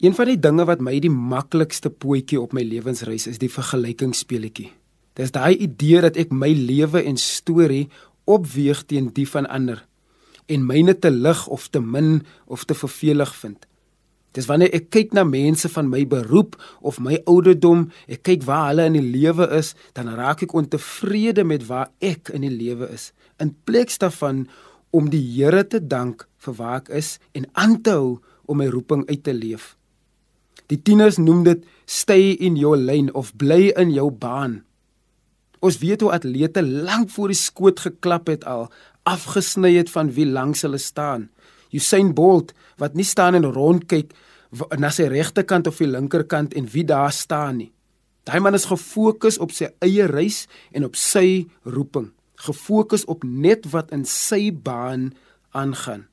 Een van die dinge wat my die maklikste pootjie op my lewensreis is die vergelykingsspeletjie. Dis daai idee dat ek my lewe en storie opweeg teen die van ander en myne te lig of te min of te vervelig vind. Dis wanneer ek kyk na mense van my beroep of my ouderdom, ek kyk waar hulle in die lewe is, dan raak ek ontevrede met waar ek in die lewe is. In plaas daarvan om die Here te dank vir waar ek is en aan te hou om my roeping uit te leef. Die tieners noem dit stay in your lane of bly in jou baan. Ons weet hoe atlete lank voor die skoot geklap het al, afgesny het van wie langs hulle staan. Usain Bolt wat nie staan en rondkyk na sy regterkant of die linkerkant en wie daar staan nie. Daai man is gefokus op sy eie reis en op sy roeping, gefokus op net wat in sy baan aangaan.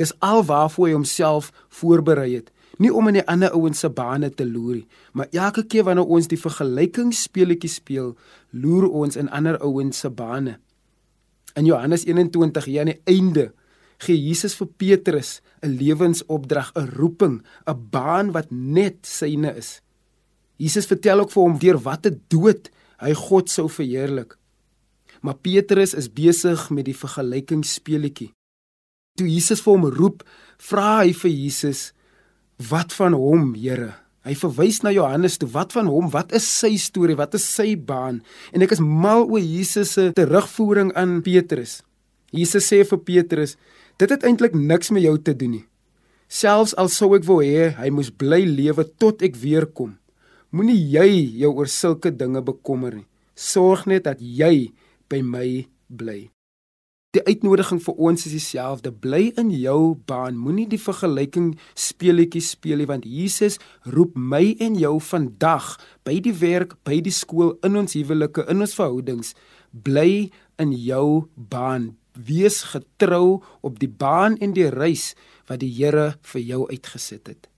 Dis alwaarvoor hy homself voorberei het, nie om in die ander ouens se bane te loer nie, maar elke keer wanneer ons die vergelykingsspeletjie speel, loer ons in ander ouens se bane. In Johannes 21 hier aan die einde gee Jesus vir Petrus 'n lewensopdrag, 'n roeping, 'n baan wat net syne is. Jesus vertel ook vir hom deur watter dood hy God sou verheerlik. Maar Petrus is besig met die vergelykingsspeletjie. Toe Jesus vir hom roep, vra hy vir Jesus: "Wat van hom, Here?" Hy verwys na Johannes toe. Wat van hom? Wat is sy storie? Wat is sy baan? En ek is mal oor Jesus se terugvoering aan Petrus. Jesus sê vir Petrus: Dit het eintlik niks met jou te doen nie. Selfs al sou ek wou hê hy moes bly lewe tot ek weer kom. Moenie jy jou oor sulke dinge bekommer nie. Sorg net dat jy by my bly. Die uitnodiging vir ons is dieselfde. Bly in jou baan. Moenie die vergelyking speletjies speel nie want Jesus roep my en jou vandag by die werk, by die skool, in ons huwelike, in ons verhoudings. Bly in jou baan wees getrou op die baan en die reis wat die Here vir jou uitgesit het.